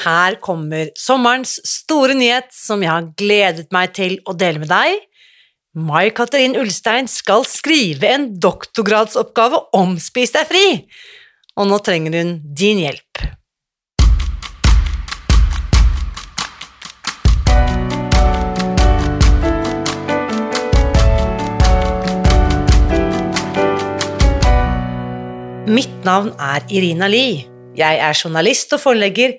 Her kommer sommerens store nyhet som jeg har gledet meg til å dele med deg. Mai Katrin Ulstein skal skrive en doktorgradsoppgave om Spis deg fri, og nå trenger hun din hjelp. Mitt navn er Irina Lie. Jeg er journalist og forlegger,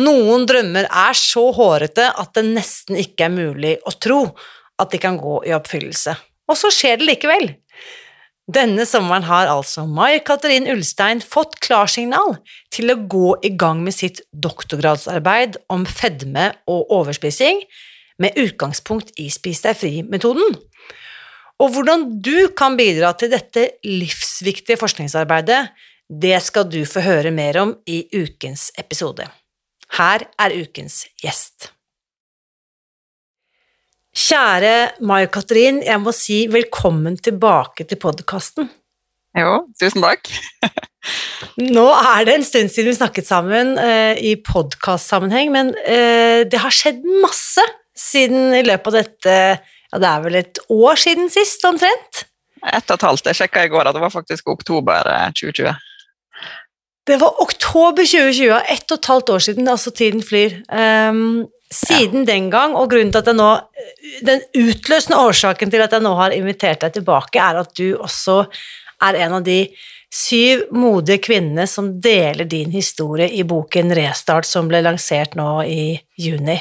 noen drømmer er så hårete at det nesten ikke er mulig å tro at de kan gå i oppfyllelse. Og så skjer det likevel. Denne sommeren har altså Mai Katrin Ulstein fått klarsignal til å gå i gang med sitt doktorgradsarbeid om fedme og overspising, med utgangspunkt i Spis deg fri-metoden. Og hvordan du kan bidra til dette livsviktige forskningsarbeidet, det skal du få høre mer om i ukens episode. Her er ukens gjest. Kjære Mai Katrin, jeg må si velkommen tilbake til podkasten. Jo, tusen takk. Nå er det en stund siden vi snakket sammen eh, i podkastsammenheng, men eh, det har skjedd masse siden i løpet av dette Ja, det er vel et år siden sist, omtrent? Ett og et halvt. Jeg sjekka i går at det var faktisk oktober 2020. Det var oktober 2020, ett og et halvt år siden, altså tiden flyr. Um, siden ja. den gang, og grunnen til at jeg nå Den utløsende årsaken til at jeg nå har invitert deg tilbake, er at du også er en av de syv modige kvinnene som deler din historie i boken Restart, som ble lansert nå i juni.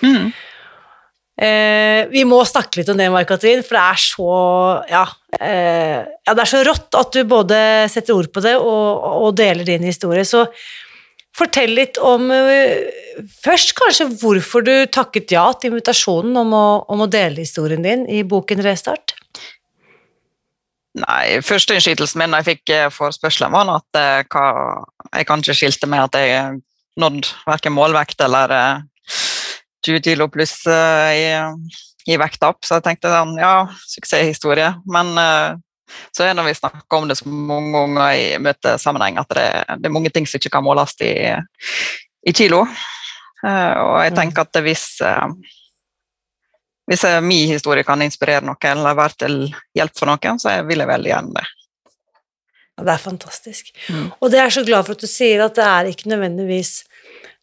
Mm. Eh, vi må snakke litt om det, Mark-Katrin, for det er så ja, eh, ja, det er så rått at du både setter ord på det og, og deler din historie. Så fortell litt om eh, Først kanskje hvorfor du takket ja til invitasjonen om å, om å dele historien din i boken Restart? Nei, første innskytelsen min da jeg fikk eh, forespørselen, var at eh, hva, jeg kanskje skilte med at jeg nådde verken målvekt eller 20 kilo pluss i, i vektopp. Så jeg tenkte sånn, ja, suksesshistorie. Men så er det når vi snakker om det så mange ganger i møtesammenheng, at det, det, er mange ting som ikke kan måles i, i kilo. Uh, og jeg mm. tenker at hvis, hvis min historie kan inspirere noen eller være til hjelp for noen, så vil jeg veldig gjerne det. Det er fantastisk. Mm. Og det er så glad for at du sier at det er ikke nødvendigvis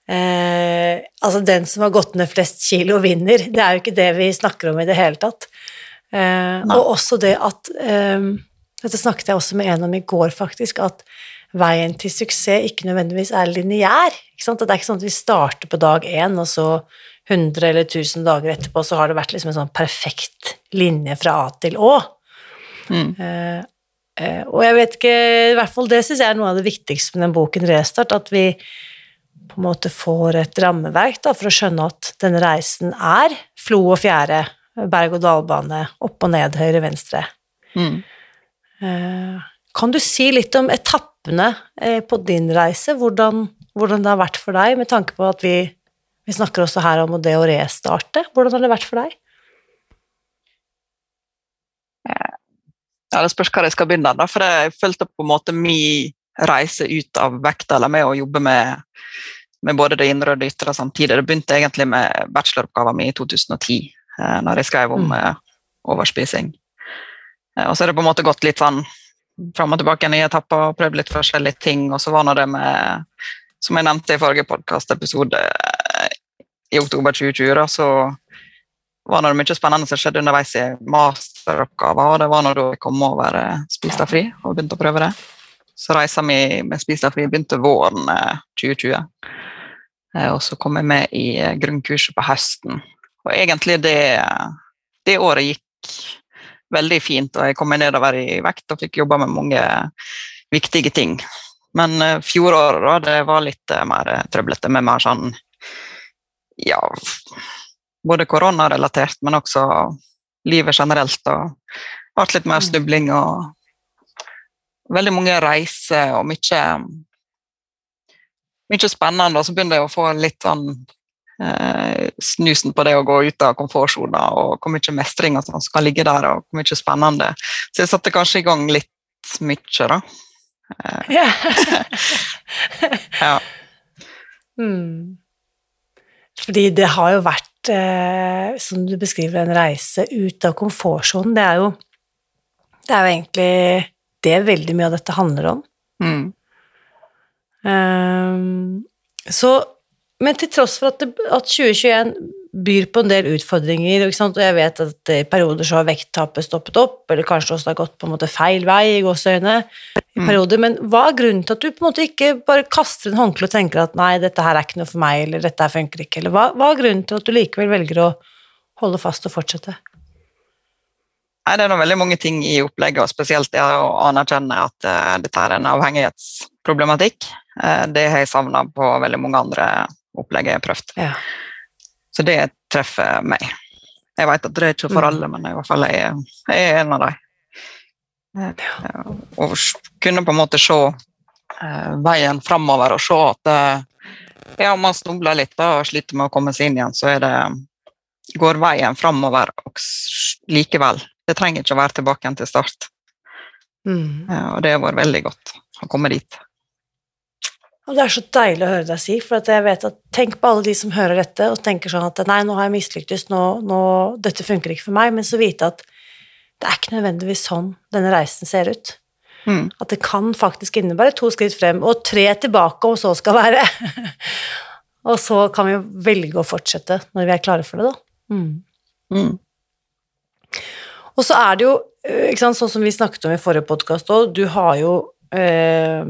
eh, Altså den som har gått ned flest kilo, vinner. Det er jo ikke det vi snakker om i det hele tatt. Eh, og også det at eh, Dette snakket jeg også med en om i går, faktisk, at veien til suksess ikke nødvendigvis er lineær. Det er ikke sånn at vi starter på dag én, og så 100 eller 1000 dager etterpå så har det vært liksom en sånn perfekt linje fra A til Å. Mm. Eh, eh, og jeg vet ikke I hvert fall det syns jeg er noe av det viktigste med den boken Restart, at vi på en måte får et rammeverk da, for å skjønne at denne reisen er flo og fjære berg-og-dal-bane, opp og ned, høyre, venstre. Mm. Eh, kan du si litt om etappene eh, på din reise, hvordan, hvordan, det har vært for deg, med tanke på at vi, vi snakker også her om det å restarte. Hvordan har det vært for deg? Ja, Det spørs hvor jeg skal begynne, da, for jeg følte på en måte min reise ut av vekta, eller med å jobbe med, med både det indre og det ytre samtidig. Det begynte egentlig med bacheloroppgaven min i 2010. Eh, når jeg skrev om mm. Eh, overspising. Eh, og så er det på en måte gått litt sånn fram og tilbake i etapper og prøvd litt forskjellige ting. Og så var nå det med, som jeg nevnte i forrige podkastepisode, i oktober 2020, da, så var det mye spennende som skjedde underveis i masteroppgaver. og Det var når jeg kom over eh, Spis deg fri og begynte å prøve det. Så reisa vi med Spis for vi begynte våren eh, 2020. Eh, og så kom jeg med i eh, grunnkurset på høsten. Og egentlig det, det året gikk veldig fint, og jeg kom meg nedover i vekt og fikk jobba med mange viktige ting. Men eh, fjoråret da, det var litt eh, mer eh, trøblete, med mer sånn ja, både koronarelatert, men også livet generelt. Og ble litt mer snubling og veldig mange reiser og mye, mye spennende. Og så begynner jeg å få litt sånn eh, snusen på det å gå ut av komfortsona, og hvor mye mestring og sånn som kan ligge der, og hvor mye spennende. Så jeg satte kanskje i gang litt mye, da. Eh, Ja. Mm. Fordi det har jo vært, eh, som du beskriver, en reise ut av komfortsonen. Det er jo det er jo egentlig det veldig mye av dette handler om. Mm. Um, så, men til tross for at, det, at 2021 byr på en del utfordringer, og jeg vet at i perioder så har vekttapet stoppet opp, eller kanskje også har gått på en måte feil vei i gåseøyne i Mm. perioder, men hva er grunnen til at du på en måte ikke bare kaster en håndkle og tenker at nei, dette her er ikke noe for meg, eller dette her funker ikke, eller hva, hva er grunnen til at du likevel velger å holde fast og fortsette? Nei, Det er veldig mange ting i opplegget, og spesielt det å anerkjenne at eh, dette er en avhengighetsproblematikk. Eh, det har jeg savna på veldig mange andre opplegg jeg har prøvd. Ja. Så det treffer meg. Jeg vet at det er ikke for Mm. alle, men i hvert fall jeg, jeg er en av dem. Å Og kunne på en måte se eh, veien framover og se at eh, ja, om man snubler litt da, og sliter med å komme seg inn igjen, så det, går veien framover likevel. Det trenger ikke å være tilbake igjen til start. Mm. Og det har vært veldig godt å komme dit. Og det er så deilig å høre deg si, for jeg vet at tenk på alle de som hører dette og tenker sånn at nei, nå har jeg mislyktes, nå, nå, dette funker ikke for meg, men så vite at det er ikke nødvendigvis sånn denne reisen ser ut. Mm. At det kan faktisk innebære to skritt frem og tre tilbake, og så skal være. og så kan vi velge å fortsette når vi er klare for det, da. Mm. Mm. Og så er det jo, eh, ikke sant, sånn som vi snakket om i forrige podkast òg, du har jo eh,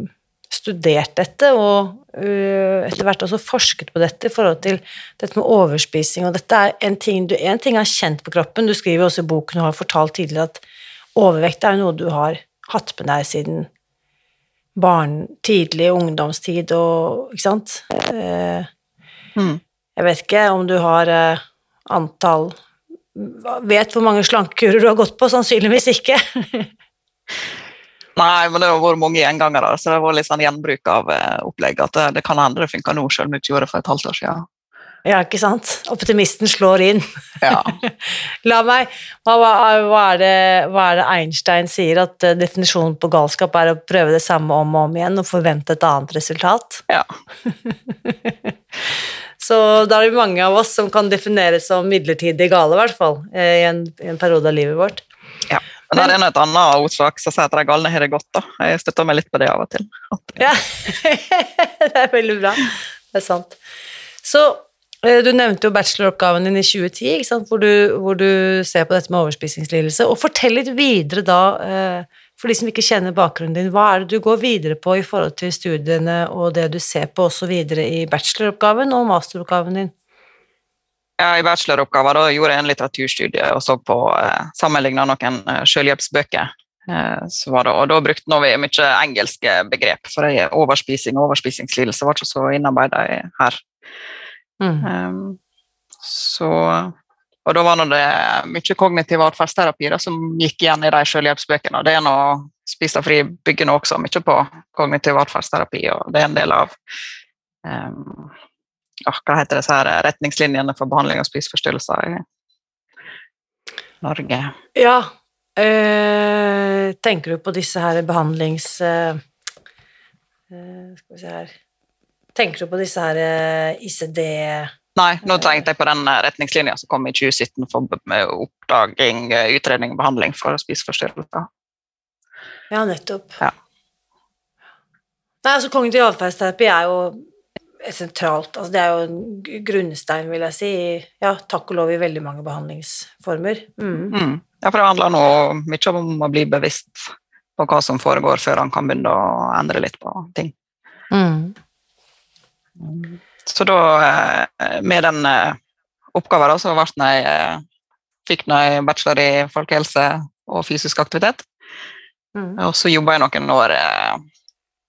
studert dette og eh, etter hvert også forsket på dette i forhold til dette med overspising, og dette er en ting du en ting er kjent på kroppen, du skriver også i boken og har fortalt tidligere at overvekt er noe du har hatt med deg siden barn, tidlig ungdomstid og Ikke sant? Eh, Mm. jeg vet ikke om du har eh, antall Vet hvor mange slankekurer du har gått på? Sannsynligvis ikke. Nei, men det har vært mange gjengangere, så det har vært litt sånn gjenbruk av eh, opplegg. At det, det kan hende det funker nå, selv om du ikke gjorde det for et halvt år siden. ja, ikke sant? Optimisten slår inn. Ja. La meg hva, hva, hva, er det, hva er det Einstein sier? At eh, definisjonen på galskap er å prøve det samme om og om igjen og forvente et annet resultat? ja. Så da er det mange av oss som kan defineres som midlertidig gale, i hvert fall, eh, i en, i en periode av livet vårt. ja. Men der er det et annet ordtak som sier at de galne har det godt. da. Jeg støtter meg litt på det av og til. Ja, det er veldig bra. Det er sant. Så eh, du nevnte jo bacheloroppgaven din i 2010, ikke sant? Hvor, du, hvor du ser på dette med overspisingslidelse. Og fortell litt videre da, eh, for de som ikke kjenner bakgrunnen din, hva er det du går videre på i forhold til studiene og det du ser på også videre i bacheloroppgaven og masteroppgaven din? ja, I bacheloroppgaven gjorde jeg en litteraturstudie og så på eh, sammenligna noen eh, selvhjelpsbøker. Eh, så var det, og da brukte vi mye engelske begrep, for jeg, overspising og overspisingslidelse var ikke så innarbeida her. Mm. Um, så, og da var det mye kognitiv atferdsterapi som gikk igjen i de selvhjelpsbøkene. og det er noe Spis deg fri bygger nå også mye på kognitiv atferdsterapi, og det er en del av um, hva heter disse her retningslinjene for behandling av spiseforstyrrelser i Norge. Ja, øh, tenker du på disse her behandlings... Eh, eh, skal vi se her Tenker du på disse her eh, ICD Nei, nå tenkte jeg på den eh, retningslinja som kom i 2017 for oppdaging, eh, utredning og behandling for spiseforstyrrelser. Ja, nettopp. Ja. Nei, altså Kognitiv atferdsterapi er jo sentralt. Altså, det er jo en grunnstein, vil jeg si, ja, takk og lov i veldig mange behandlingsformer. Mm. Mm. Ja, for det handler nå mye om å bli bevisst på hva som foregår, før han kan begynne å endre litt på ting. Mm. Så da, eh, med den eh, oppgaven, da, så ble jeg, eh, fikk jeg bachelor i folkehelse og fysisk aktivitet. Mm. Og så jobba jeg noen år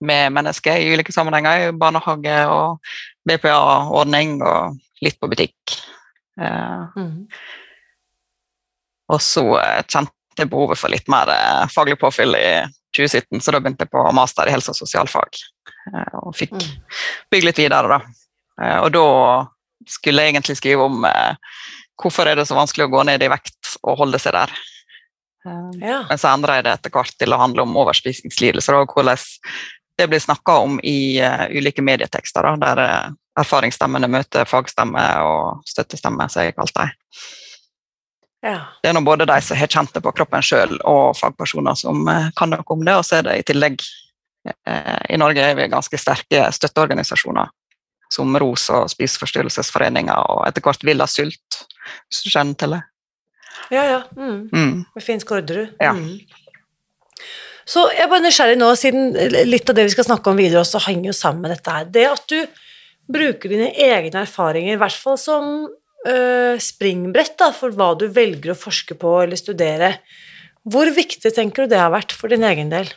med mennesker i ulike sammenhenger, i barnehage og BPA-ordning og litt på butikk. Mm. og så kjente jeg behovet for litt mer faglig påfyll i 2017, så da begynte jeg på master i helse- og sosialfag. og fikk Mm. bygge litt videre, da. Eh, og da skulle jeg egentlig skrive om eh, hvorfor er det så vanskelig å gå ned i vekt og holde seg der. Eh, Ja. men så endra jeg det etter hvert til å handle om overspisingslidelser, og hvordan det blir snakka om i ulike medietekster, der erfaringsstemmene møter fagstemme og støttestemme, som jeg kalte dem. ja. Det er nå både de som har kjent det på kroppen sjøl, og fagpersoner som kan noe om det. Og så er det i tillegg I Norge er vi ganske sterke støtteorganisasjoner som ROS og Spiseforstyrrelsesforeninger og etter hvert Villa Sult, hvis du kjenner til det. Ja, ja. Mm. Mm. Med Finn Skårderud. Ja. Mm. Så jeg er bare nysgjerrig nå, siden litt av det vi skal snakke om videre også henger jo sammen med dette her. Det at du bruker dine egne erfaringer, i hvert fall som øh, springbrett da, for hva du velger å forske på eller studere, hvor viktig tenker du det har vært for din egen del?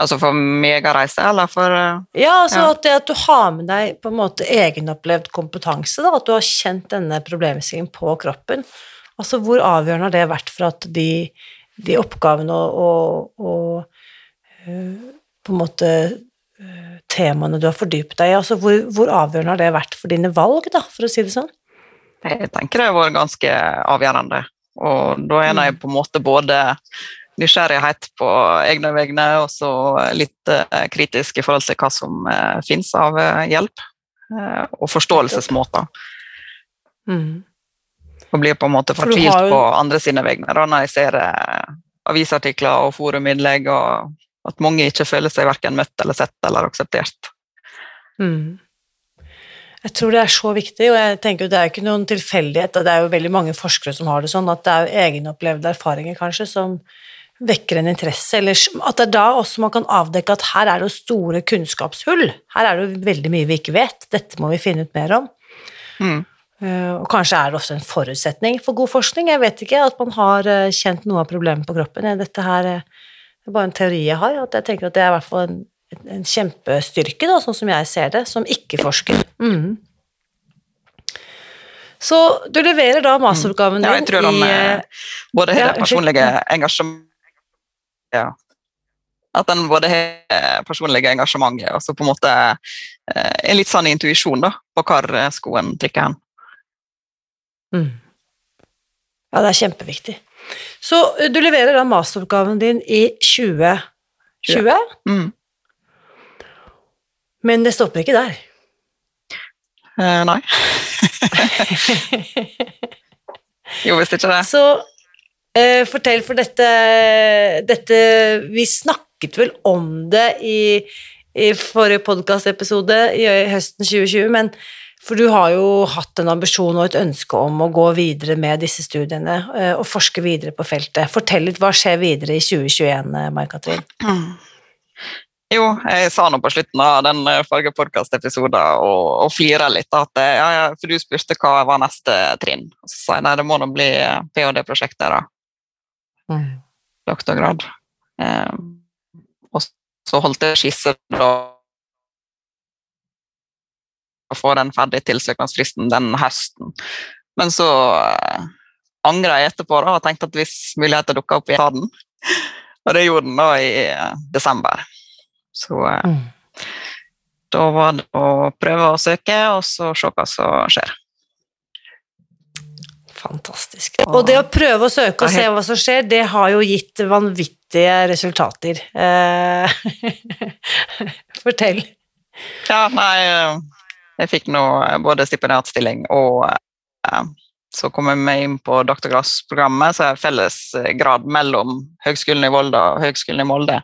Altså for megareise, eller for eh, Ja, altså Ja. at det at du har med deg på en måte egenopplevd kompetanse, da, at du har kjent denne problemstillingen på kroppen. Altså hvor avgjørende har det vært for at de, de oppgavene og, og, og øh, på en måte øh, temaene du har fordypet deg i, altså hvor, hvor avgjørende har det vært for dine valg, da, for å si det sånn? Jeg tenker det har vært ganske avgjørende. Og da er jeg på en måte både nysgjerrighet på egne vegne, og så litt eh, kritisk i forhold til hva som fins finnes av eh, hjelp. eh, og forståelsesmåter. Mm. Og blir på en måte For fortvilt har på andre sine vegne da, når jeg ser eh, avisartikler og foruminnlegg, og at mange ikke føler seg verken møtt eller sett eller akseptert. Mm. Jeg tror det er så viktig, og jeg tenker det er ikke noen tilfeldighet. og Det er jo veldig mange forskere som har det sånn, at det er egenopplevde erfaringer kanskje som vekker en interesse, eller at det er da også man kan avdekke at her er det store kunnskapshull. Her er det jo veldig mye vi ikke vet. Dette må vi finne ut mer om. Mm. Eh, Og kanskje er det også en forutsetning for god forskning. Jeg vet ikke, at man har eh, kjent noe av problemet på kroppen. Dette her eh, det er bare en teori jeg har. at Jeg tenker at det er i hvert fall en, en kjempestyrke, da, sånn som jeg ser det, som ikke-forsker. Mm. Så du leverer da masteroppgaven Ja, din jeg tror de i både ja, det personlige engasjementet ja. At den både har det personlige engasjementet og så på en måte eh, en litt sånn intuisjon da, på hvor eh, skoen trykker hen. mm. Ja, det er kjempeviktig. Så eh, du leverer da masteroppgaven din i 2020, Mm. men det stopper ikke der. Eh, nei. jo, hvis ikke det. Så eh, fortell, for dette, dette Vi snakket vel om det i, i forrige podkastepisode i høsten 2020, men for du har jo hatt en ambisjon og et ønske om å gå videre med disse studiene eh, og forske videre på feltet. Fortell litt, hva skjer videre i 2021, eh, Mai-Katrin? Jo, jeg sa nå på slutten av den eh, forrige podkastepisoden og, og flira litt at eh, ja, ja, for du spurte hva var neste trinn. Så sa jeg nei, det må nå bli ph.d.-prosjektet, da. Doktorgrad. Eh, og så holdt jeg skisse da å få den ferdig til søknadsfristen den høsten. Men så eh, angra jeg etterpå da, og tenkte at hvis muligheter dukka opp, jeg tar den. Og det gjorde den da i eh, desember. Så eh, Mm. da var det å prøve å søke, og så se hva som skjer. Fantastisk. Og det å prøve å søke og se hva som skjer, det har jo gitt vanvittige resultater. Eh, Fortell. Ja, nei, eh, jeg fikk nå både stipendiatstilling og eh, så kom jeg meg inn på doktorgradsprogrammet, så er fellesgrad felles eh, grad mellom Høgskolen i Volda og Høgskolen i Molde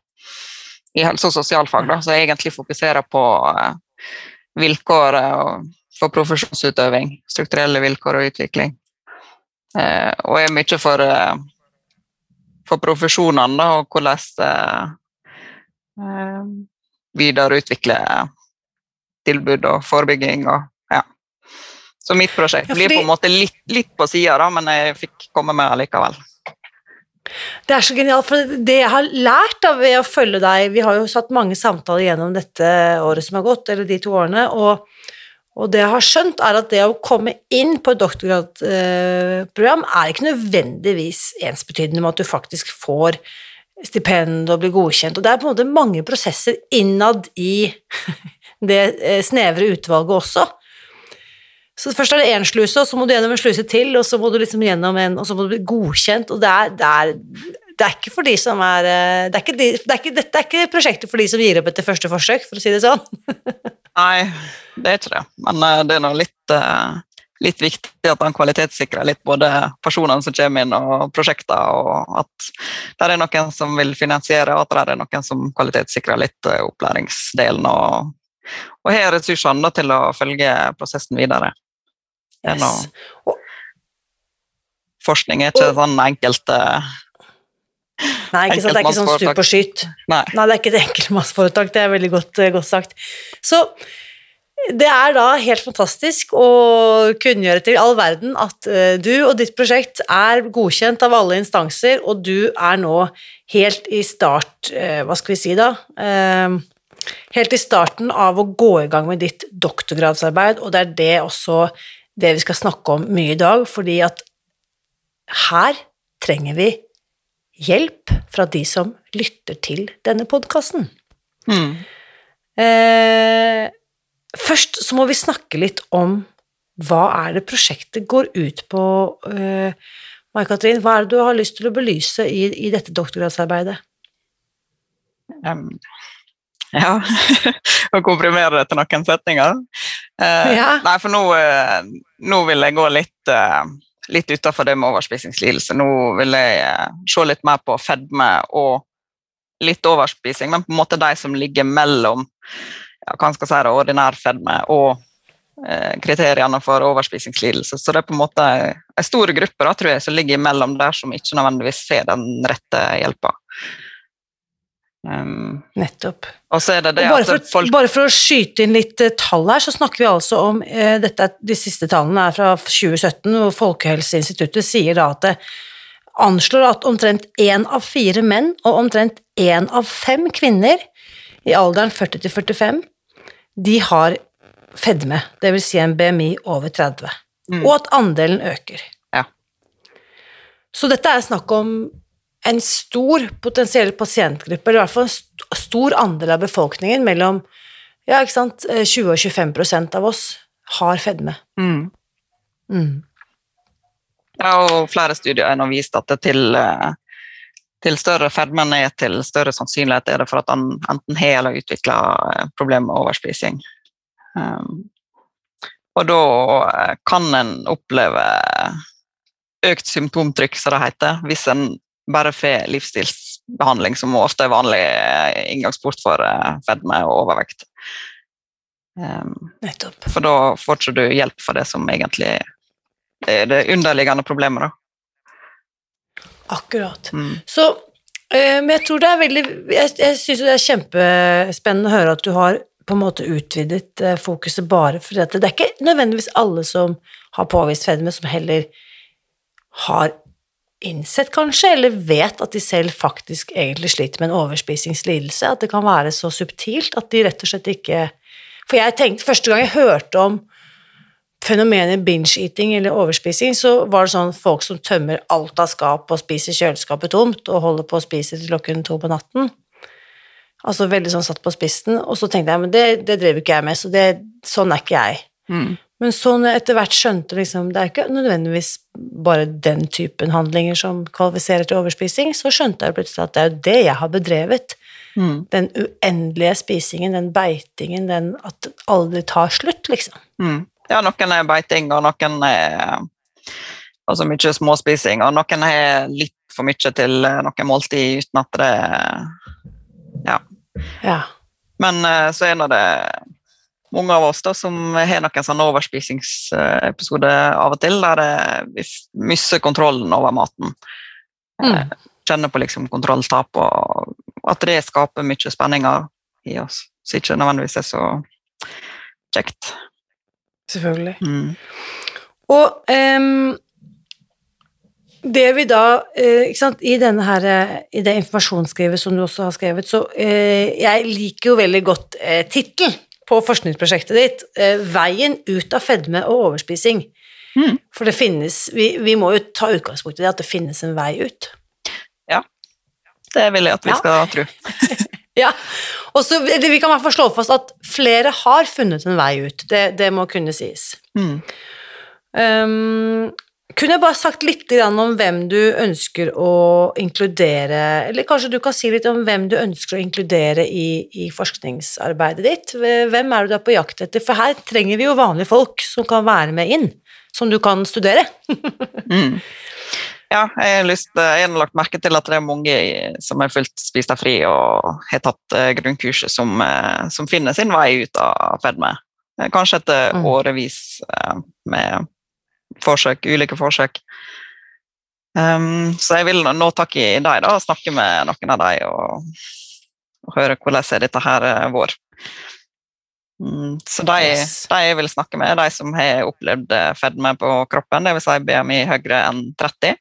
i helse- og sosialfag, da, så jeg egentlig fokuserer på eh, vilkår eh, for profesjonsutøving, strukturelle vilkår og utvikling. Eh, og er mye for, eh, for profesjonene da, og hvordan eh, videreutvikle tilbud og forebygging. Og, ja. Så mitt prosjekt blir på en måte litt, litt på sida, men jeg fikk komme med allikevel. Det er så genialt, for det jeg har lært da ved å følge deg Vi har jo satt mange samtaler gjennom dette året som har gått, eller de to årene, og, og det jeg har skjønt, er at det å komme inn på et doktorgradsprogram er ikke nødvendigvis ensbetydende med at du faktisk får stipend og blir godkjent, og det er på en måte mange prosesser innad i det eh, snevre utvalget også. Så først er det én sluse, og så må du gjennom en sluse til, og så må du liksom gjennom en, og så må du bli godkjent, og det er, det er, det er ikke for de som er eh, det er ikke de, det er ikke, Dette er ikke prosjektet for de som gir opp etter første forsøk, for å si det sånn. Nei, det er ikke det. Men uh, det er nå litt, uh, litt viktig at han kvalitetssikrer litt både personene som kommer inn, og prosjekter, og at det er noen som vil finansiere, og at det er noen som kvalitetssikrer litt uh, opplæringsdelen, og, og har ressursene til å følge prosessen videre. Er Yes. Forskning er ikke Og- sånn enkelt eh, Nei, ikke sant, det er ikke sånn stup og skyt. Nei. Nei, det er ikke et enkeltmannsforetak, det er veldig godt, eh, godt sagt. Så det er da helt fantastisk å kunngjøre til all verden at eh, du og ditt prosjekt er godkjent av alle instanser, og du er nå helt i start, eh, hva skal vi si da, helt i starten av å gå i gang med ditt doktorgradsarbeid, og det er det også det vi skal snakke om mye i dag, fordi at her trenger vi hjelp fra de som lytter til denne podkasten. Mm. Eh, først så må vi snakke litt om hva er det prosjektet går ut på, eh, Mai-Katrin? Hva er det du har lyst til å belyse i, i dette doktorgradsarbeidet? Um, ja, å komprimere det til noen setninger. Eh, Ja. Nei, for nå, eh, nå vil jeg gå litt, eh, litt utenfor det med overspisingslidelse. Nå vil jeg eh, se litt mer på fedme og litt overspising, men på en måte de som ligger mellom ja, hva skal si, det, ordinær fedme og eh, kriteriene for overspisingslidelse. Så det er på en måte en stor gruppe da, tror jeg, som ligger mellom der, som ikke nødvendigvis får den rette hjelpa. Um, Nettopp. og så det det Og bare, for, folk bare for å skyte inn litt eh, tall her, så snakker vi altså om eh, dette, De siste tallene er fra 2017, hvor Folkehelseinstituttet sier da at det anslår at omtrent én av fire menn og omtrent én av fem kvinner i alderen 40 til 45, de har fedme, dvs. Si en BMI over 30, Mm. og at andelen øker. Ja. Så dette er snakk om en stor potensiell pasientgruppe, eller i hvert fall en stor andel av befolkningen, mellom ja, ikke sant, eh, 20 og 25 prosent av oss har fedme. mm. Mm. Ja, og flere studier har vist at det til, eh, til større fedmen er til større sannsynlighet er det for at han enten har eller utvikler problemer med overspising. Um, og da eh, kan en oppleve økt symptomtrykk, som det heter, hvis en bare får livsstilsbehandling, som ofte er vanlig eh, inngangsport for eh, fedme og overvekt. Um, Nettopp. for da får ikke du hjelp for det som egentlig er det underliggende problemet. Da. Akkurat. Mm. Så, eh, men jeg tror det er veldig Jeg, jeg syns det er kjempespennende å høre at du har på en måte utvidet fokuset bare for dette. Det er ikke nødvendigvis alle som har påvist fedme, som heller har innsett, kanskje, eller vet at de selv faktisk egentlig sliter med en overspisingslidelse. At det kan være så subtilt at de rett og slett ikke For jeg tenkte første gang jeg hørte om fenomenet binge-eating eller overspising, så var det sånn folk som tømmer alt av skap og spiser kjøleskapet tomt, og holder på å spise til klokken to på natten. Altså veldig sånn satt på spissen, og så tenkte jeg, men det, det drev ikke jeg med, så det, sånn er ikke jeg. Mm. Men så når jeg etter hvert skjønte liksom, det er ikke nødvendigvis bare den typen handlinger som kvalifiserer til overspising, så skjønte jeg plutselig at det er jo det jeg har bedrevet. Mm. Den uendelige spisingen, den beitingen, den at det aldri tar slutt, liksom. Mm. Ja, noen er beiting, og noen er altså mye småspising, og noen har litt for mye til noen måltid uten at det ja, Ja. Men eh, så er det mange av oss da, som har noen sånne overspisingsepisoder av og til, der vi mister kontrollen over maten. Mm. Eh, Kjenner på liksom kontrolltap, og at det skaper mye spenninger i oss. Så ikke nødvendigvis er så kjekt. Selvfølgelig. Mm. Og um, det vi da uh, ikke sant, I denne her, uh, i det informasjonsskrivet som du også har skrevet, så uh, Jeg liker jo veldig godt uh, tittelen på forskningsprosjektet ditt. Eh, 'Veien ut av fedme og overspising'. Mm. For det finnes vi, vi må jo ta utgangspunkt i det at det finnes en vei ut. Ja. Det vil jeg at vi Ja. skal tro. Ja, og så Vi kan i hvert fall slå fast at flere har funnet en vei ut. Det, det må kunne sies. Mm. Um, kunne jeg bare sagt litt om hvem du ønsker å inkludere, eller kanskje du kan si litt om hvem du ønsker å inkludere i, i forskningsarbeidet ditt? Hvem er du da på jakt etter? For her trenger vi jo vanlige folk som kan være med inn, som du kan studere. Mm. Ja, jeg har, lyst, jeg har lagt merke til at det er mange som har fulgt Spis deg fri og har tatt eh, grunnkurset, som, eh, som finner sin vei ut av fedme. Kanskje etter Mm. årevis eh, med forsøk, ulike forsøk. Um, så jeg vil nå takke i deg da, og snakke med noen av dem og, og høre hvordan er dette her eh, vår. Mm, så de, Yes. de jeg vil snakke med, er de som har opplevd eh, fedme på kroppen, dvs. Si BMI høyere enn 30,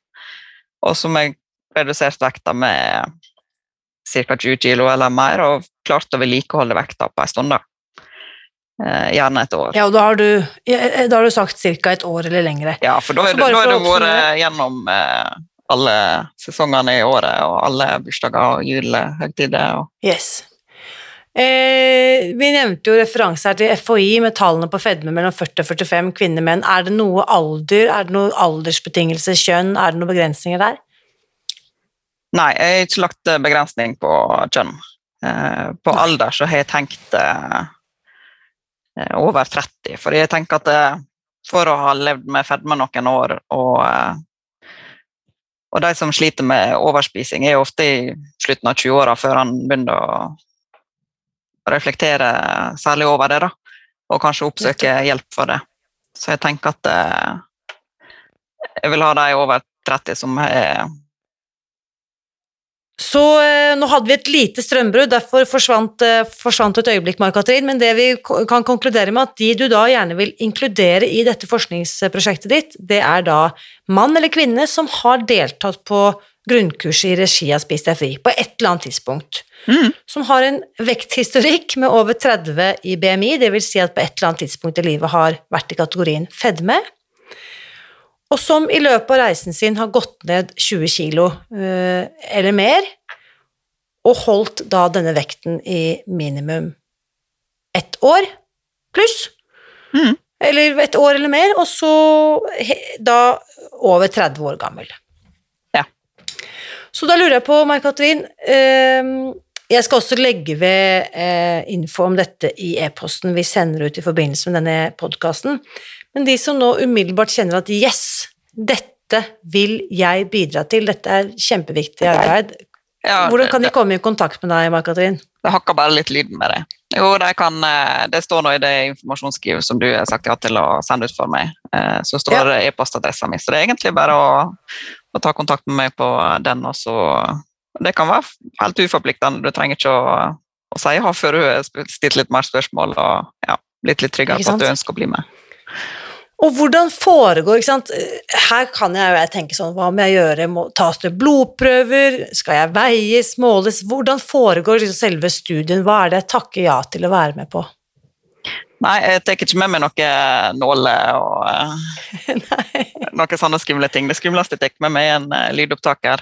og som har redusert vekta med ca. 20 kg eller mer, og klart å vedlikeholde vekta på en stund. da. Eh, gjerne et år. Ja, og da har du, ja, da har du sagt ca. et år eller lengre. Ja, for da har du vært gjennom eh, alle sesongene i året, og alle bursdager og julehøytider. Og... Yes. Eh, vi nevnte jo referanse her til FHI med tallene på fedme mellom 40 og 45 kvinner og menn. Er det noe alder, er det noe aldersbetingelse, kjønn, er det noen begrensninger der? Nei, jeg har ikke lagt eh, begrensning på kjønn. Eh, på Nei. alder så har jeg tenkt eh, eh, over 30, for jeg tenker at eh, for å ha levd med fedme noen år, og, eh, og de som sliter med overspising, er ofte i slutten av 20-åra før han begynner å reflektere særlig over det, da, og kanskje oppsøke hjelp for det. Så jeg tenker at eh, jeg vil ha de over 30 som er Så eh, nå hadde vi et lite strømbrudd, derfor forsvant, eh, forsvant et øyeblikk, Mark-Katrin, men det vi kan konkludere med at de du da gjerne vil inkludere i dette forskningsprosjektet ditt, det er da mann eller kvinne som har deltatt på grunnkurset i regi av Spis deg fri, på et eller annet tidspunkt. mm, som har en vekthistorikk med over 30 i BMI, det vil si at på et eller annet tidspunkt i livet har vært i kategorien fedme, og som i løpet av reisen sin har gått ned 20 kilo øh, eller mer, og holdt da denne vekten i minimum ett år pluss, mm. eller et år eller mer, og så he- da over 30 år gammel. Ja. Så da lurer jeg på, Mai-Katrin eh, Jeg skal også legge ved eh, info om dette i e-posten vi sender ut i forbindelse med denne podkasten. Men de som nå umiddelbart kjenner at yes, dette vil jeg bidra til, dette er kjempeviktig arbeid, Ja, hvordan kan de komme i kontakt med deg, Mark-Katrin? det hakker bare litt lyden med det. Jo, det, kan, eh, det står nå i det informasjonsskrivet som du har sagt ja til å sende ut for meg. eh, Så står Ja. det e-postadressa mi, så det er egentlig bare å, å ta kontakt med meg på den. og så Det kan være helt uforpliktende, du trenger ikke å, å si ja før du har stilt litt mer spørsmål og ja, blitt litt tryggere på at du ønsker å bli med. Og hvordan foregår, ikke sant? Her kan jeg jeg tenke sånn, hva må jeg gjøre, må, tas det blodprøver, skal jeg veies, måles, hvordan foregår liksom selve studien, hva er det jeg takker ja til å være med på? Nei, jeg tar ikke med meg noen nåler og eh, noen sånne skumle ting. Det skumleste jeg tar med meg, er en eh, lydopptaker.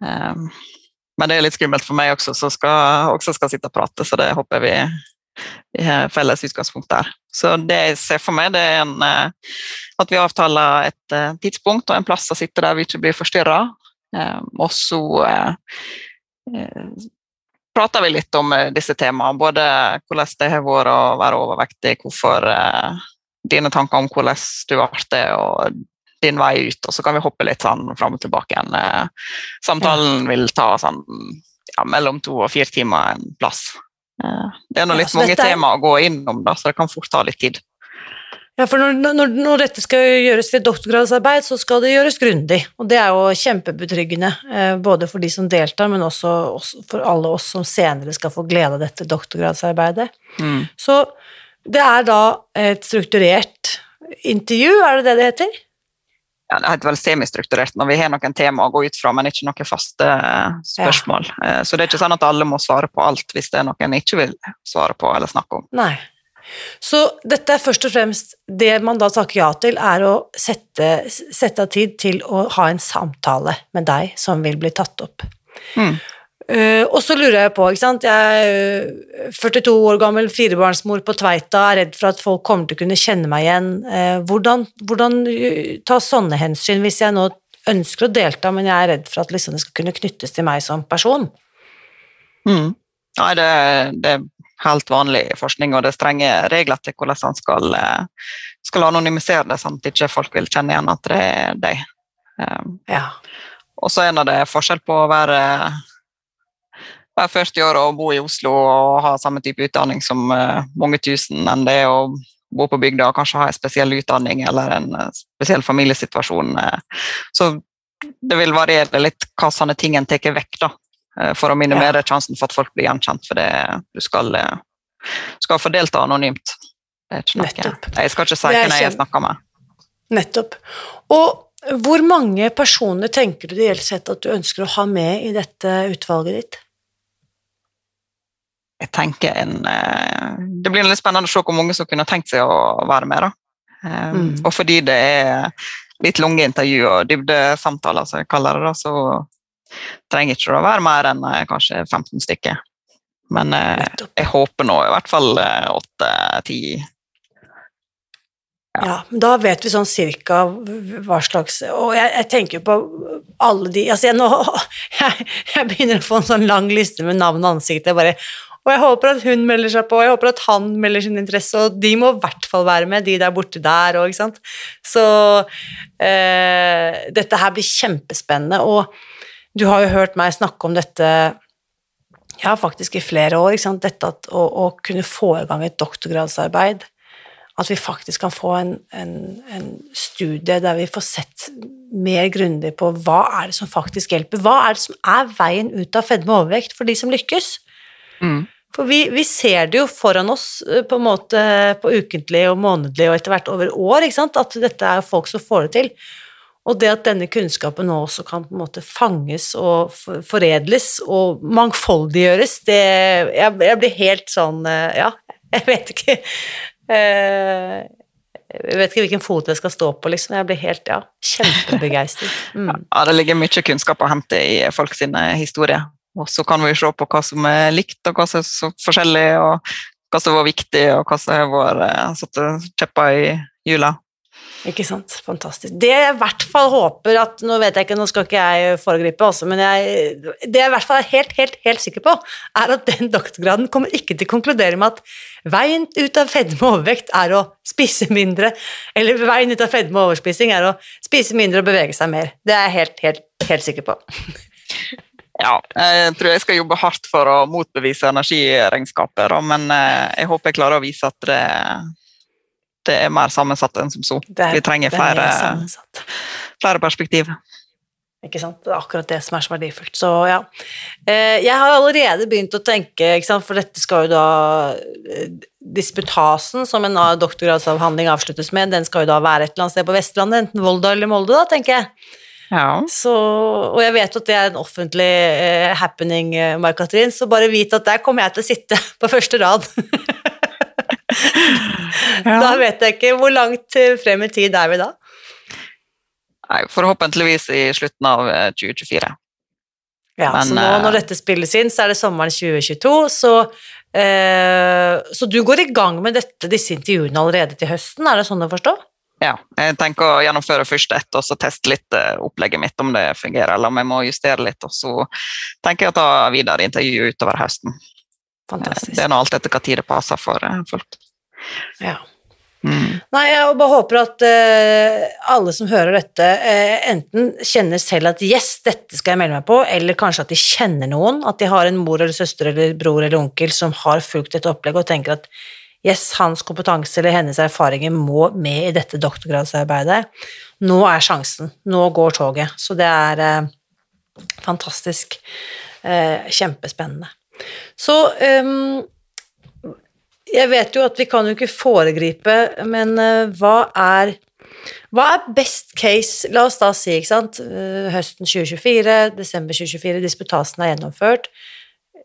Um, men det er litt skummelt for meg også, som skal, også skal sitte og prate, så det håper vi felles utgangspunkt der. Så det jeg ser for meg, det er en, eh, at vi avtaler et eh, tidspunkt og en plass å sitte der vi ikke blir forstyrra. og så eh, eh, prater vi litt om eh, disse temaene, både hvordan det har vært å være overvektig, hvorfor eh, dine tanker om hvordan du ble og din vei ut, og så kan vi hoppe litt sånn fram og tilbake igjen. Eh, Samtalen vil ta sånn ja, mellom to og fire timer en plass. Det er nå litt ja, mange dette er- tema å gå innom, da, så det kan fort ta litt tid. Ja, for når, når, når dette skal gjøres til et doktorgradsarbeid, så skal det gjøres grundig. Og det er jo kjempebetryggende, eh, både for de som deltar, men også, også for alle oss som senere skal få glede av dette doktorgradsarbeidet. Mm. Så det er da et strukturert intervju, er det det det heter? Ja, det heter vel semistrukturert når vi har noen tema å gå ut fra, men ikke noen faste eh, spørsmål. Ja. Så det er ikke sånn at alle må svare på alt hvis det er noe en ikke vil svare på eller snakke om. Nei. Så dette er først og fremst det man da takker ja til, er å sette, sette av tid til å ha en samtale med deg som vil bli tatt opp. Mm. Eh, og så lurer jeg på, ikke sant, jeg er eh, 42 år gammel firebarnsmor på Tveita, er redd for at folk kommer til å kunne kjenne meg igjen. Uh, hvordan, hvordan ta sånne hensyn hvis jeg nå ønsker å delta, men jeg er redd for at liksom det skal kunne knyttes til meg som person? Mm. Nei, det, det er helt vanlig forskning, og det er strenge regler til hvordan man skal, skal anonymisere det, sånn at ikke folk vil kjenne igjen at det er deg. Um, Ja. Og så er det forskjell på å være, være 40 år og bo i Oslo og ha samme type utdanning som eh, mange tusen, enn det å bo på bygda og kanskje ha en spesiell utdanning eller en eh, spesiell familiesituasjon. eh. Så det vil variere litt hva sånne ting en tar vekk, da, for å minimere sjansen for at folk blir gjenkjent. For det, du skal, skal få delta anonymt. Det er ikke noe. Nettopp. Jeg skal ikke si hvem jeg snakker med. Nettopp. Og hvor mange personer tenker du ideelt sett at du ønsker å ha med i dette utvalget ditt? Jeg tenker en eh, Det blir litt spennende å se hvor mange som kunne tenkt seg å være med. Eh, Mm. Og fordi det er litt lange intervju og dybdesamtaler, som jeg kaller det, så trenger ikke det å være mer enn eh, kanskje 15 stykker. Men jeg håper nå i hvert fall åtte-ti. Ja, men da vet vi sånn cirka hva slags Og jeg, jeg tenker på alle de Altså, jeg, nå, jeg, jeg begynner å få en sånn lang liste med navn og ansikt. Jeg bare og jeg håper at hun melder seg på, og jeg håper at han melder sin interesse, og de må i hvert fall være med, de der borte der òg, ikke sant. Så eh, dette her blir kjempespennende, og du har jo hørt meg snakke om dette ja, faktisk i flere år, ikke sant? dette at å, å kunne få i gang et doktorgradsarbeid, at vi faktisk kan få en, en, en studie der vi får sett mer grundig på hva er det som faktisk hjelper, hva er det som er veien ut av fedme og overvekt for de som lykkes. Mm. For vi, vi ser det jo foran oss eh, på en måte på ukentlig og månedlig og etter hvert over år, ikke sant? at dette er folk som får det til. Og det at denne kunnskapen nå også kan på en måte fanges og foredles og mangfoldiggjøres, det Jeg, jeg blir helt sånn eh, Ja, jeg vet ikke eh, Jeg vet ikke hvilken fot jeg skal stå på, liksom. Jeg blir helt ja, kjempebegeistret. Mm. Ja, det ligger mye kunnskap å hente i folk sine historier. Og så kan vi se på hva som er likt, og hva som er så forskjellig, og hva som var viktig, og hva som har vært eh, satt kjepper i hjula. Ikke sant? Fantastisk. Det jeg i hvert fall håper at Nå vet jeg ikke, nå skal ikke jeg foregripe, også, men jeg, det jeg i hvert fall er helt, helt, helt sikker på, er at den doktorgraden kommer ikke til å konkludere med at veien ut av fedme og overvekt er å spise mindre, eller veien ut av fedme og overspising er å spise mindre og bevege seg mer. Det er jeg helt, helt, helt sikker på. Ja, jeg tror jeg skal jobbe hardt for å motbevise energiregnskapet, men eh, jeg håper jeg klarer å vise at det, det er mer sammensatt enn som så. Det Vi trenger er flere, flere perspektiv. Ikke sant? Det er akkurat det som er så verdifullt. Så ja. Eh, Jeg har allerede begynt å tenke, for dette skal jo da eh, Disputasen som en doktorgradsavhandling avsluttes med, den skal jo da være et eller annet sted på Vestlandet, enten Volda eller Molde, da, tenker jeg. Ja. Så, og jeg vet at det er en offentlig eh, happening, eh, Mark-Katrin, så bare vit at der kommer jeg til å sitte på første rad. Da vet jeg ikke hvor langt eh, frem i tid er vi da. Nei, forhåpentligvis i slutten av eh, 2024. Ja, Men, så nå eh, når dette spilles inn, så er det sommeren 2022, så, eh, så du går i gang med dette, disse intervjuene allerede til høsten, er det sånn å forstå? Ja, jeg tenker å gjennomføre først ett, og så teste litt eh, opplegget mitt, om det fungerer, eller om jeg må justere litt, og så tenker jeg å ta videre intervju utover høsten. Fantastisk. Det er nå alt etter hva tid det passer for eh, folk. Ja. Mm. Nei, jeg bare håper at uh, alle som hører dette, uh, enten kjenner selv at yes, dette skal jeg melde meg på, eller kanskje at de kjenner noen, at de har en mor eller søster eller bror eller onkel som har fulgt dette opplegget og tenker at yes, hans kompetanse eller hennes erfaringer må med i dette doktorgradsarbeidet. Nå er sjansen. Nå går toget. Så det er eh, fantastisk. Eh, kjempespennende. Så ehm, jeg vet jo at vi kan jo ikke foregripe, men eh, hva er hva er best case, la oss da si, ikke sant, eh, høsten 2024, desember 2024, disputasen er gjennomført,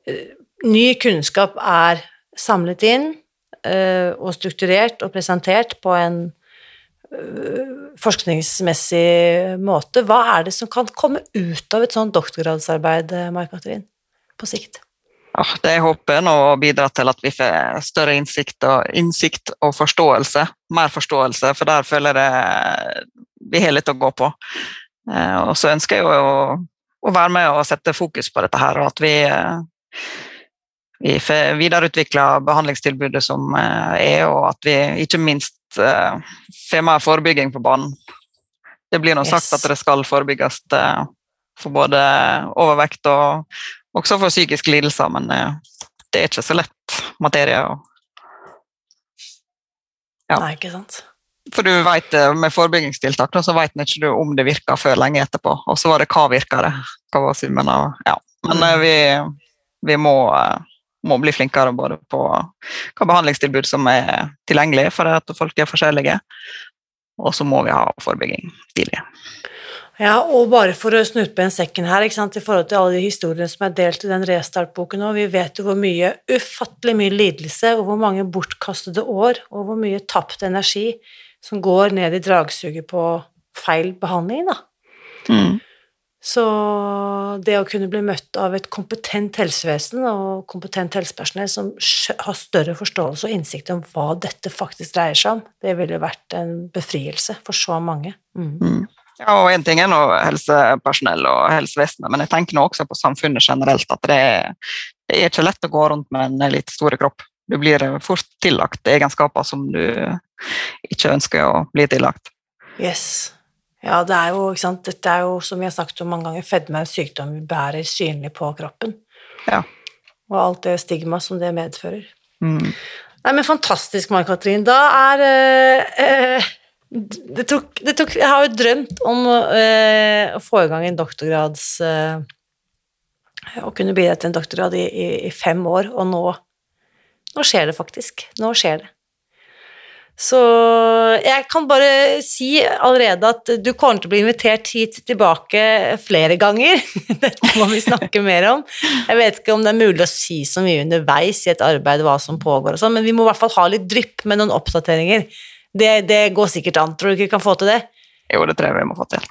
eh, ny kunnskap er samlet inn eh, og strukturert og presentert på en eh, forskningsmessig måte. Hva er det som kan komme ut av et sånt doktorgradsarbeid, eh, Mai-Katrin, på sikt? Ja, det jeg håper nå å bidra til at vi får større innsikt og, innsikt og forståelse. Mer forståelse, for der føler jeg vi har litt å gå på. Eh, og så ønsker jeg jo å, å være med og sette fokus på dette her, og at vi, eh, vi videreutvikler behandlingstilbudet som eh, er, og at vi ikke minst eh, får mer forebygging på banen. Det blir nå sagt Yes. at det skal forebygges eh, for både overvekt og også for psykiske lidelser, men det er ikke så lett materie. Ja. Nei, ikke sant? For du vet, med forebyggingstiltak så vet en ikke om det virker før lenge etterpå. Og så var det hva virker det? Hva var summen av Ja. Men eh, vi, vi må, må bli flinkere både på hva behandlingstilbud som er tilgjengelig, for at folk er forskjellige. Og så må vi ha forebygging tidlig. Ja, og bare for å snurpe en sekken her, i forhold til alle de historiene som er delt i den restartboken òg, vi vet jo hvor mye, ufattelig mye lidelse, og hvor mange bortkastede år, og hvor mye tapt energi som går ned i dragsuget på feil behandling, da. Mm. Så det å kunne bli møtt av et kompetent helsevesen og kompetent helsepersonell som har større forståelse og innsikt om hva dette faktisk dreier seg om, det ville vært en befrielse for så mange. Mm. Mm. Ja, og en ting er nå helsepersonell og helsevesenet, men jeg tenker nå også på samfunnet generelt at det er, det er ikke lett å gå rundt med en litt store kropp. Du blir fort tillagt egenskaper som du ikke ønsker å bli tillagt. Yes. Ja, det er jo, ikke sant, dette er jo, som vi har sagt om mange ganger, fedme er en sykdom vi bærer synlig på kroppen. Ja. Og alt det stigma som det medfører. Mm. Nei, men fantastisk, Mai-Katrin. Da er eh, eh, det, tok, det tok Jeg har jo drømt om eh, å få i gang en doktorgrads eh, Å kunne bidra til en doktorgrad i, i, i fem år, og nå Nå skjer det faktisk. Nå skjer det. Så jeg kan bare si allerede at du kommer til å bli invitert hit tilbake flere ganger. Dette må vi snakke mer om. Jeg vet ikke om det er mulig å si så mye underveis i et arbeid hva som pågår og sånn, men vi må i hvert fall ha litt drypp med noen oppdateringer. Det, det går sikkert an. Tror du ikke vi kan få til det? Jo, det tror jeg vi må få til.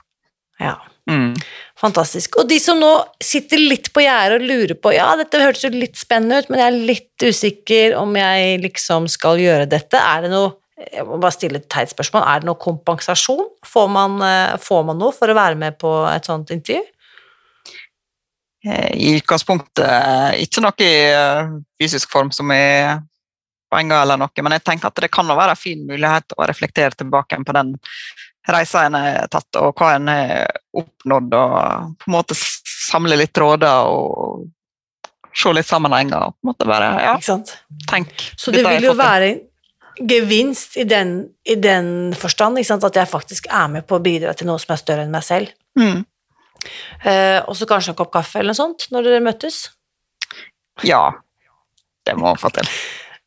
Ja. Mm. Fantastisk. Og de som nå sitter litt på gjerdet og lurer på Ja, dette hørtes jo litt spennende ut, men jeg er litt usikker om jeg liksom skal gjøre dette. Er det noe Jeg må bare stille et teit spørsmål. Er det noe kompensasjon? Får man, eh, får man noe for å være med på et sånt intervju? Eh, I utgangspunktet eh, ikke noe i fysisk form som er poenget eller noe, men jeg tenker at det kan være en fin mulighet å reflektere tilbake på den reisa en har tatt, og hva en har oppnådd, og på en måte samle litt tråder og se litt sammenhenger. og på en måte bare, ja, tenk. Så det vil jo være gevinst i den, i den forstand, at jeg faktisk er med på å bidra til noe som er større enn meg selv. Mm. Eh, og så kanskje en kopp kaffe eller noe sånt når dere møtes. Ja, det må vi få til.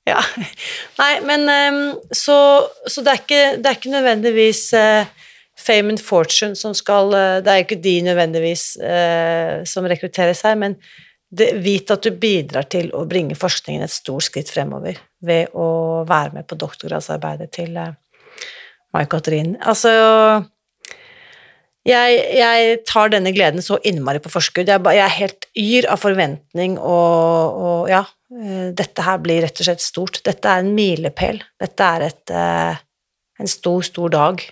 Ja. Nei, men ehm, så, så det, er ikke, det er ikke nødvendigvis eh, fame and fortune som skal eh, Det er ikke de nødvendigvis eh, som rekrutteres her, men det, vit at du bidrar til å bringe forskningen et stort skritt fremover ved å være med på doktorgradsarbeidet til eh, Mai-Katrin. Altså jeg, jeg tar denne gleden så innmari på forskudd. Jeg, jeg er helt yr av forventning og, og ja, eh, dette her blir rett og slett stort. Dette er en milepæl. Dette er et, eh, en stor, stor dag.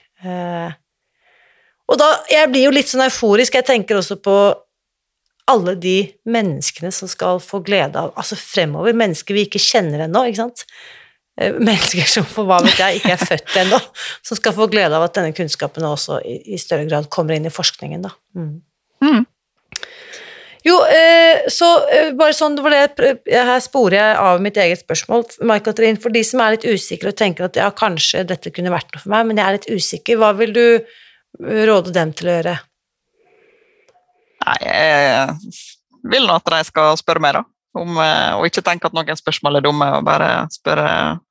Og da, jeg blir jo litt sånn euforisk. Jeg tenker også på alle de menneskene som skal få glede av Altså fremover, mennesker vi ikke kjenner ennå, ikke sant. eh, mennesker som for hva vet jeg ikke er født ennå, som skal få glede av at denne kunnskapen også i, i større grad kommer inn i forskningen. Da. Mm. Mm. Jo, eh, så eh, bare sånn, det var det, her sporer jeg av mitt eget spørsmål, Mai-Katrin, for de som er litt usikre og tenker at ja, kanskje dette kunne vært noe for meg, men jeg er litt usikker, hva vil du råde dem til å gjøre? Nei, jeg vil nå at de skal spørre meg, da. Om, eh, og ikke tenke at noen spørsmål er dumme, og bare spørre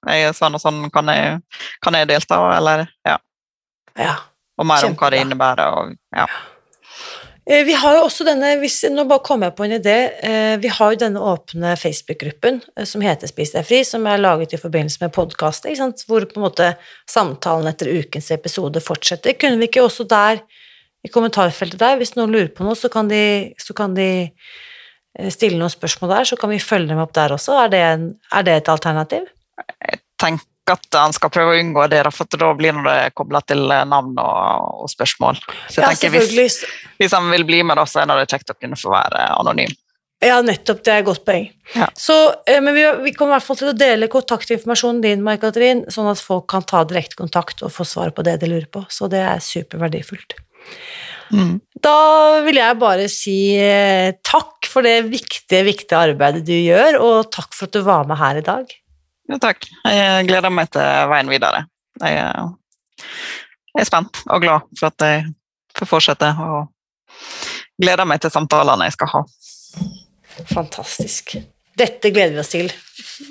jeg er sånn og sånn, kan jeg, kan jeg delta? Eller, ja. Ja. Og mer om hva det innebærer. Og, ja. Eh, Vi har jo også denne, hvis, nå bare kom jeg på en idé, eh, vi har jo denne åpne Facebook-gruppen som heter Spis deg fri, som er laget i forbindelse med podkast, hvor på en måte samtalen etter ukens episode fortsetter. Kunne vi ikke også der, i kommentarfeltet der, hvis noen lurer på noe, så kan de, så kan de eh, stille noen spørsmål der, så kan vi følge dem opp der også. Er det, en, er det et alternativ? Jeg tenker at han skal prøve å unngå det, for da blir det kobla til eh, navn og, og spørsmål. Så jeg Ja, tenker hvis, hvis han vil bli med, da, så er det kjekt å kunne få være anonym. Ja, nettopp. Det er et godt poeng. Ja. Så, eh, men vi, vi kommer i hvert fall til å dele kontaktinformasjonen din, Mai-Katrin, sånn at folk kan ta direkte kontakt og få svar på det de lurer på. Så det er superverdifullt. Mm. Da vil jeg bare si eh, takk for det viktige, viktige arbeidet du gjør, og takk for at du var med her i dag. Jo, takk. Jeg gleder meg til veien videre. Er, jeg er spent og glad for at jeg får fortsette, og gleder meg til samtalene jeg skal ha. Fantastisk. Dette gleder vi oss til.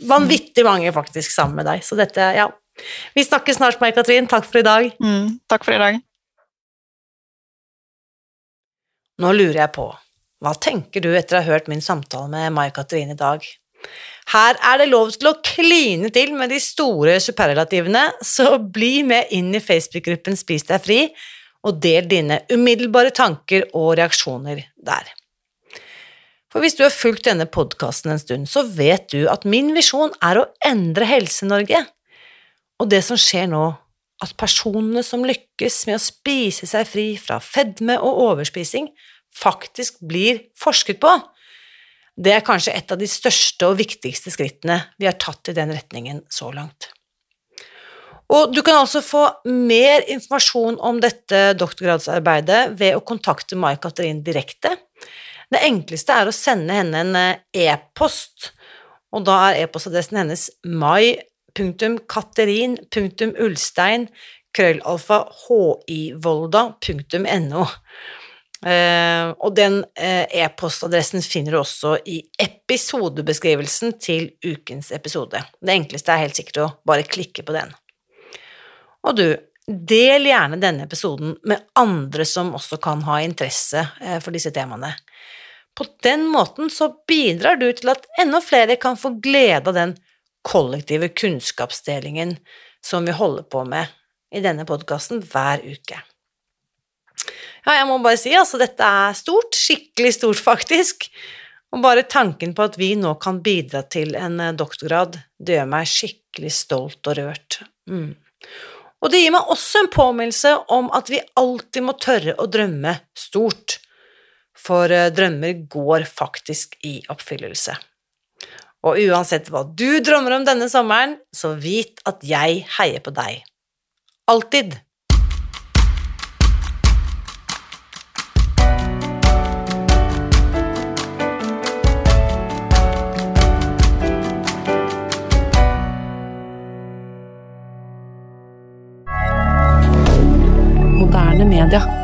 Vanvittig mange faktisk sammen med deg, så dette, ja. Vi snakkes snart, Mai-Katrin. Takk for i dag. Mm. Takk for i dag. Nå lurer jeg på, hva tenker du etter å ha hørt min samtale med Mai-Katrin i dag? Her er det lov til å kline til med de store superlativene, så bli med inn i Facebook-gruppen Spis deg fri, og del dine umiddelbare tanker og reaksjoner der. For hvis du har fulgt denne podkasten en stund, så vet du at min visjon er å endre Helse-Norge. Og det som skjer nå, at personene som lykkes med å spise seg fri fra fedme og overspising, faktisk blir forsket på. Det er kanskje et av de største og viktigste skrittene vi har tatt i den retningen så langt. Og du kan altså få mer informasjon om dette doktorgradsarbeidet ved å kontakte Mai-Katrin direkte. Det enkleste er å sende henne en e-post, og da er e-postadressen hennes mai.katerin.ulstein krøllalfa hivolda.no. Uh, og den uh, e-postadressen finner du også i episodebeskrivelsen til ukens episode. Det enkleste er helt sikkert å bare klikke på den. Og du, del gjerne denne episoden med andre som også kan ha interesse uh, for disse temaene. På den måten så bidrar du til at enda flere kan få glede av den kollektive kunnskapsdelingen som vi holder på med i denne podkasten hver uke. Ja, jeg må bare si, altså, dette er stort, skikkelig stort faktisk, og bare tanken på at vi nå kan bidra til en eh, doktorgrad, det gjør meg skikkelig stolt og rørt. Mm. Og det gir meg også en påminnelse om at vi alltid må tørre å drømme stort, for eh, drømmer går faktisk i oppfyllelse. Og uansett hva du drømmer om denne sommeren, så vit at jeg heier på deg. Alltid. Media.